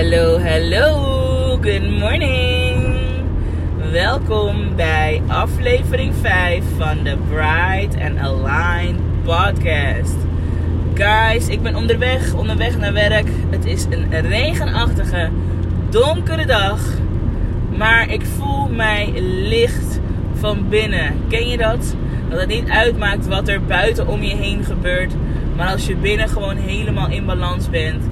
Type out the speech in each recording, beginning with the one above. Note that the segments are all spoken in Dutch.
Hello, hello, good morning. Welkom bij aflevering 5 van de Bright and Aligned podcast. Guys, ik ben onderweg, onderweg naar werk. Het is een regenachtige, donkere dag. Maar ik voel mij licht van binnen. Ken je dat? Dat het niet uitmaakt wat er buiten om je heen gebeurt. Maar als je binnen gewoon helemaal in balans bent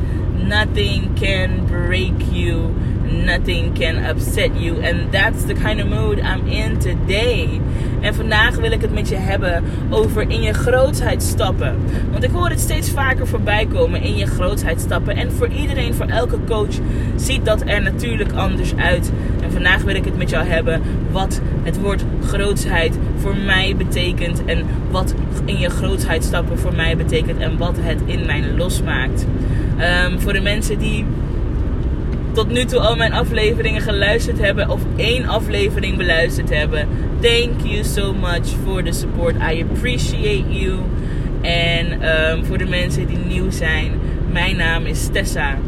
nothing can break you nothing can upset you. And that's the kind of mood I'm in today. En vandaag wil ik het met je hebben over in je grootheid stappen. Want ik hoor het steeds vaker voorbij komen in je grootheid stappen. En voor iedereen voor elke coach ziet dat er natuurlijk anders uit. En vandaag wil ik het met jou hebben wat het woord grootsheid voor mij betekent en wat in je grootheid stappen voor mij betekent en wat het in mij losmaakt. Um, voor de mensen die tot nu toe al mijn afleveringen geluisterd hebben of één aflevering beluisterd hebben. Thank you so much for the support. I appreciate you. En um, voor de mensen die nieuw zijn, mijn naam is Tessa.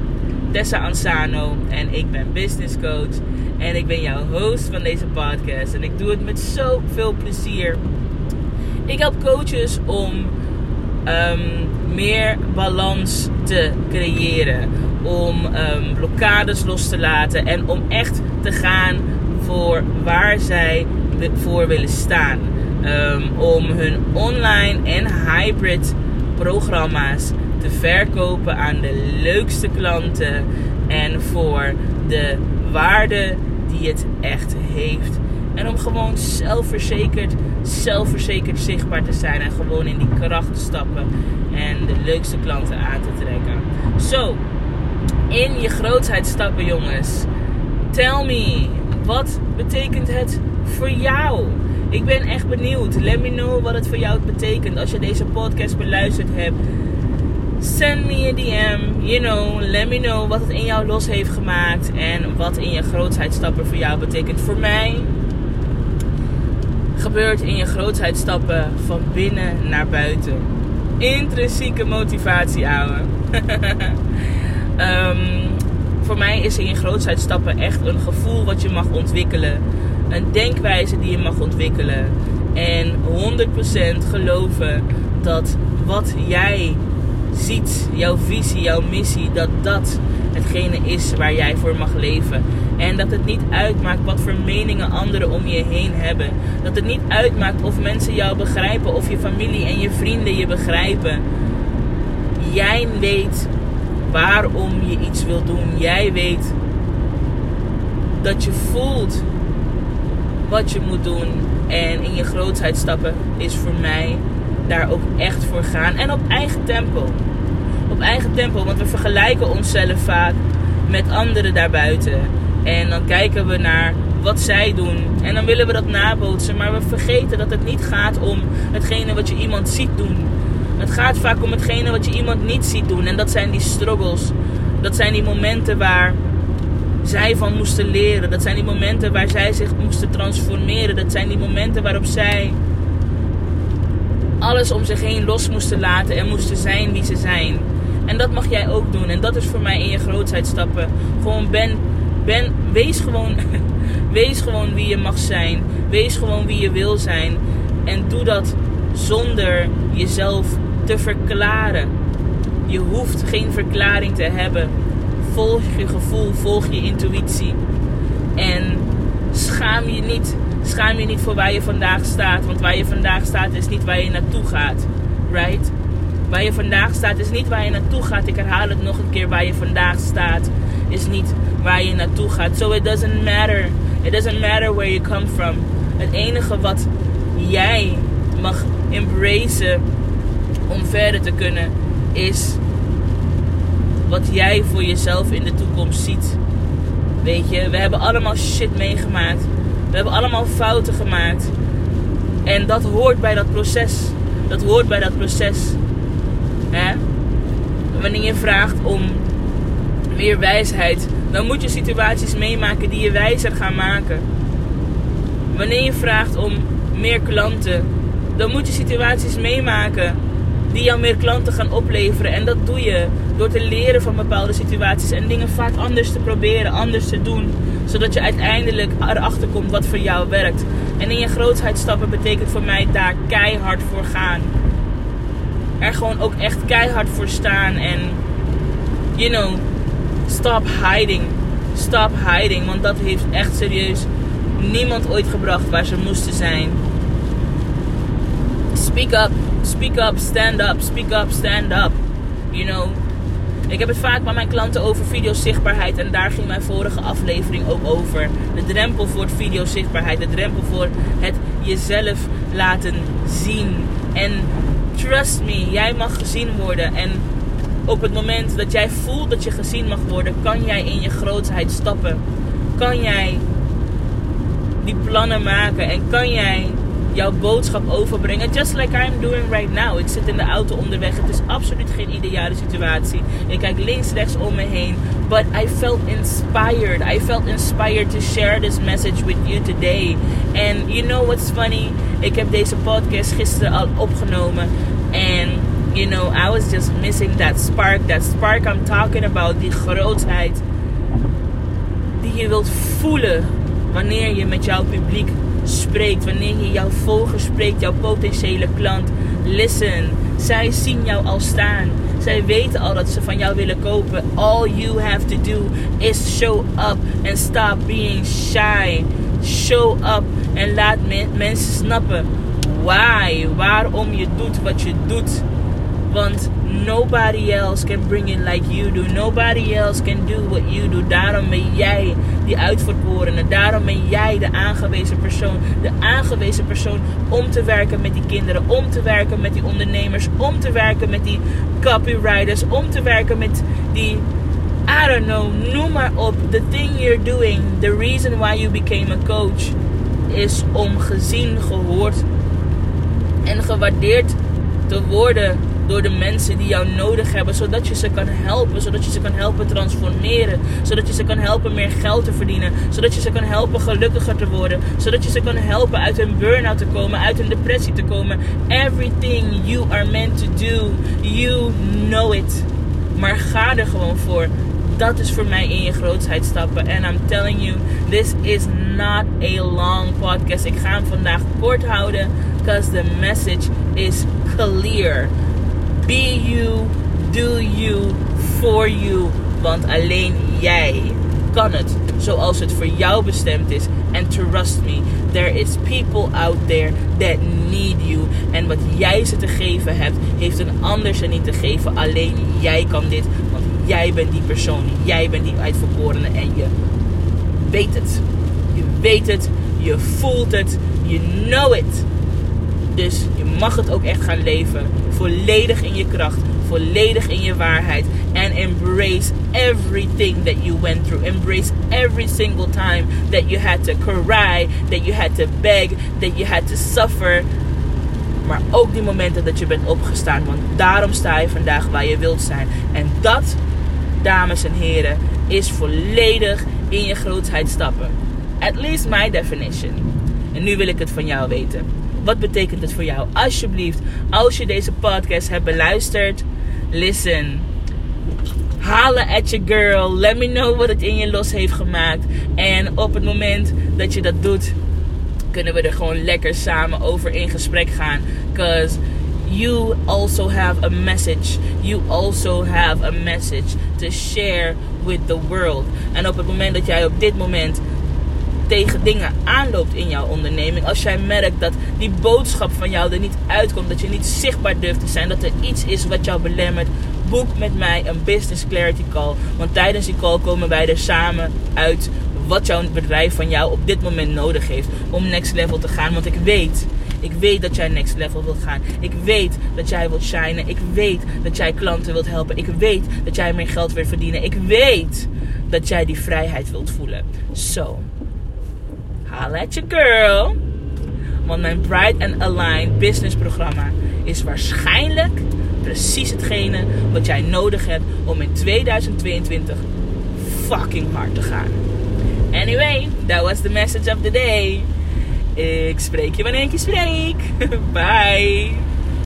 Tessa Ansano en ik ben business coach. En ik ben jouw host van deze podcast. En ik doe het met zoveel plezier. Ik help coaches om um, meer balans te creëren. Om um, blokkades los te laten. En om echt te gaan voor waar zij voor willen staan. Um, om hun online en hybrid programma's te verkopen aan de leukste klanten. En voor de waarde die het echt heeft. En om gewoon zelfverzekerd, zelfverzekerd zichtbaar te zijn. En gewoon in die kracht te stappen. En de leukste klanten aan te trekken. Zo, in je grootheid stappen jongens. Tell me, wat betekent het voor jou? Ik ben echt benieuwd. Let me know wat het voor jou betekent als je deze podcast beluisterd hebt. Send me a DM, you know, let me know wat het in jou los heeft gemaakt en wat in je grootheid stappen voor jou betekent. Voor mij gebeurt in je grootheid stappen van binnen naar buiten. Intrinsieke motivatie, ouwe. um, voor mij is in je grootheid stappen echt een gevoel wat je mag ontwikkelen. Een denkwijze die je mag ontwikkelen. En 100% geloven dat wat jij ziet, jouw visie, jouw missie, dat dat hetgene is waar jij voor mag leven. En dat het niet uitmaakt wat voor meningen anderen om je heen hebben. Dat het niet uitmaakt of mensen jou begrijpen, of je familie en je vrienden je begrijpen. Jij weet waarom je iets wil doen. Jij weet dat je voelt wat je moet doen. En in je grootheid stappen is voor mij daar ook echt voor gaan. En op eigen tempo. Op eigen tempo, want we vergelijken onszelf vaak met anderen daarbuiten. En dan kijken we naar wat zij doen. En dan willen we dat nabootsen. Maar we vergeten dat het niet gaat om hetgene wat je iemand ziet doen. Het gaat vaak om hetgene wat je iemand niet ziet doen. En dat zijn die struggles. Dat zijn die momenten waar zij van moesten leren. Dat zijn die momenten waar zij zich moesten transformeren. Dat zijn die momenten waarop zij alles om zich heen los moesten laten en moesten zijn wie ze zijn. En dat mag jij ook doen. En dat is voor mij in je grootheid stappen. Gewoon ben, ben, wees gewoon, wees gewoon wie je mag zijn. Wees gewoon wie je wil zijn. En doe dat zonder jezelf te verklaren. Je hoeft geen verklaring te hebben. Volg je gevoel, volg je intuïtie. En schaam je niet. Schaam je niet voor waar je vandaag staat. Want waar je vandaag staat is niet waar je naartoe gaat. Right? Waar je vandaag staat is niet waar je naartoe gaat. Ik herhaal het nog een keer. Waar je vandaag staat is niet waar je naartoe gaat. So it doesn't matter. It doesn't matter where you come from. Het enige wat jij mag embracen om verder te kunnen is wat jij voor jezelf in de toekomst ziet. Weet je, we hebben allemaal shit meegemaakt. We hebben allemaal fouten gemaakt. En dat hoort bij dat proces. Dat hoort bij dat proces. Hè? Wanneer je vraagt om meer wijsheid, dan moet je situaties meemaken die je wijzer gaan maken. Wanneer je vraagt om meer klanten, dan moet je situaties meemaken die jou meer klanten gaan opleveren. En dat doe je door te leren van bepaalde situaties en dingen vaak anders te proberen, anders te doen. Zodat je uiteindelijk erachter komt wat voor jou werkt. En in je grootheid stappen betekent voor mij daar keihard voor gaan. Er gewoon ook echt keihard voor staan en, you know, stop hiding. Stop hiding, want dat heeft echt serieus niemand ooit gebracht waar ze moesten zijn. Speak up, speak up, stand up, speak up, stand up. You know. Ik heb het vaak met mijn klanten over videozichtbaarheid en daar ging mijn vorige aflevering ook over. De drempel voor videozichtbaarheid, de drempel voor het jezelf laten zien. En trust me, jij mag gezien worden. En op het moment dat jij voelt dat je gezien mag worden, kan jij in je grootheid stappen. Kan jij die plannen maken en kan jij jouw boodschap overbrengen. Just like I'm doing right now. Ik zit in de auto onderweg. Het is absoluut geen ideale situatie. Ik kijk links, rechts om me heen. But I felt inspired. I felt inspired to share this message with you today. And you know what's funny? Ik heb deze podcast gisteren al opgenomen. En you know, I was just missing that spark. That spark I'm talking about. Die grootheid. Die je wilt voelen wanneer je met jouw publiek spreekt, wanneer je jouw volger spreekt, jouw potentiële klant. Listen, zij zien jou al staan. Zij weten al dat ze van jou willen kopen. All you have to do is show up and stop being shy. Show up en laat mensen snappen why, waarom je doet wat je doet. Want nobody else can bring it like you do. Nobody else can do what you do. Daarom ben jij die uitverkorene. Daarom ben jij de aangewezen persoon. De aangewezen persoon om te werken met die kinderen. Om te werken met die ondernemers. Om te werken met die copywriters. Om te werken met die I don't know, noem maar op. The thing you're doing, the reason why you became a coach, is om gezien, gehoord en gewaardeerd te worden door de mensen die jou nodig hebben. Zodat je ze kan helpen. Zodat je ze kan helpen transformeren. Zodat je ze kan helpen meer geld te verdienen. Zodat je ze kan helpen gelukkiger te worden. Zodat je ze kan helpen uit een burn-out te komen. Uit een depressie te komen. Everything you are meant to do. You know it. Maar ga er gewoon voor. Dat is voor mij in je grootheid stappen. En I'm telling you, this is not a long podcast. Ik ga hem vandaag kort houden. Because the message is clear. Be you, do you, for you. Want alleen jij kan het zoals het voor jou bestemd is. And trust me, there is people out there that need you. En wat jij ze te geven hebt, heeft een ander ze niet te geven. Alleen jij kan dit, want jij bent die persoon. Jij bent die uitverkorene en je weet het. Je weet het, je voelt het, you know it. Dus je mag het ook echt gaan leven. Volledig in je kracht. Volledig in je waarheid. And embrace everything that you went through. Embrace every single time that you had to cry. That you had to beg. That you had to suffer. Maar ook die momenten dat je bent opgestaan. Want daarom sta je vandaag waar je wilt zijn. En dat, dames en heren, is volledig in je grootheid stappen. At least my definition. En nu wil ik het van jou weten. Wat betekent het voor jou? Alsjeblieft, als je deze podcast hebt beluisterd, listen. Halen at your girl. Let me know wat het in je los heeft gemaakt. En op het moment dat je dat doet, kunnen we er gewoon lekker samen over in gesprek gaan. Because you also have a message. You also have a message to share with the world. En op het moment dat jij op dit moment tegen dingen aanloopt in jouw onderneming. Als jij merkt dat die boodschap van jou er niet uitkomt, dat je niet zichtbaar durft te zijn, dat er iets is wat jou belemmert, boek met mij een business clarity call. Want tijdens die call komen wij er samen uit wat jouw bedrijf van jou op dit moment nodig heeft om next level te gaan. Want ik weet, ik weet dat jij next level wilt gaan. Ik weet dat jij wilt shinen. Ik weet dat jij klanten wilt helpen. Ik weet dat jij meer geld wilt verdienen. Ik weet dat jij die vrijheid wilt voelen. Zo. Holla at your girl. Want mijn Bright and Align business programma is waarschijnlijk precies hetgene wat jij nodig hebt om in 2022 fucking hard te gaan. Anyway, that was the message of the day. Ik spreek je wanneer ik je spreek. Bye.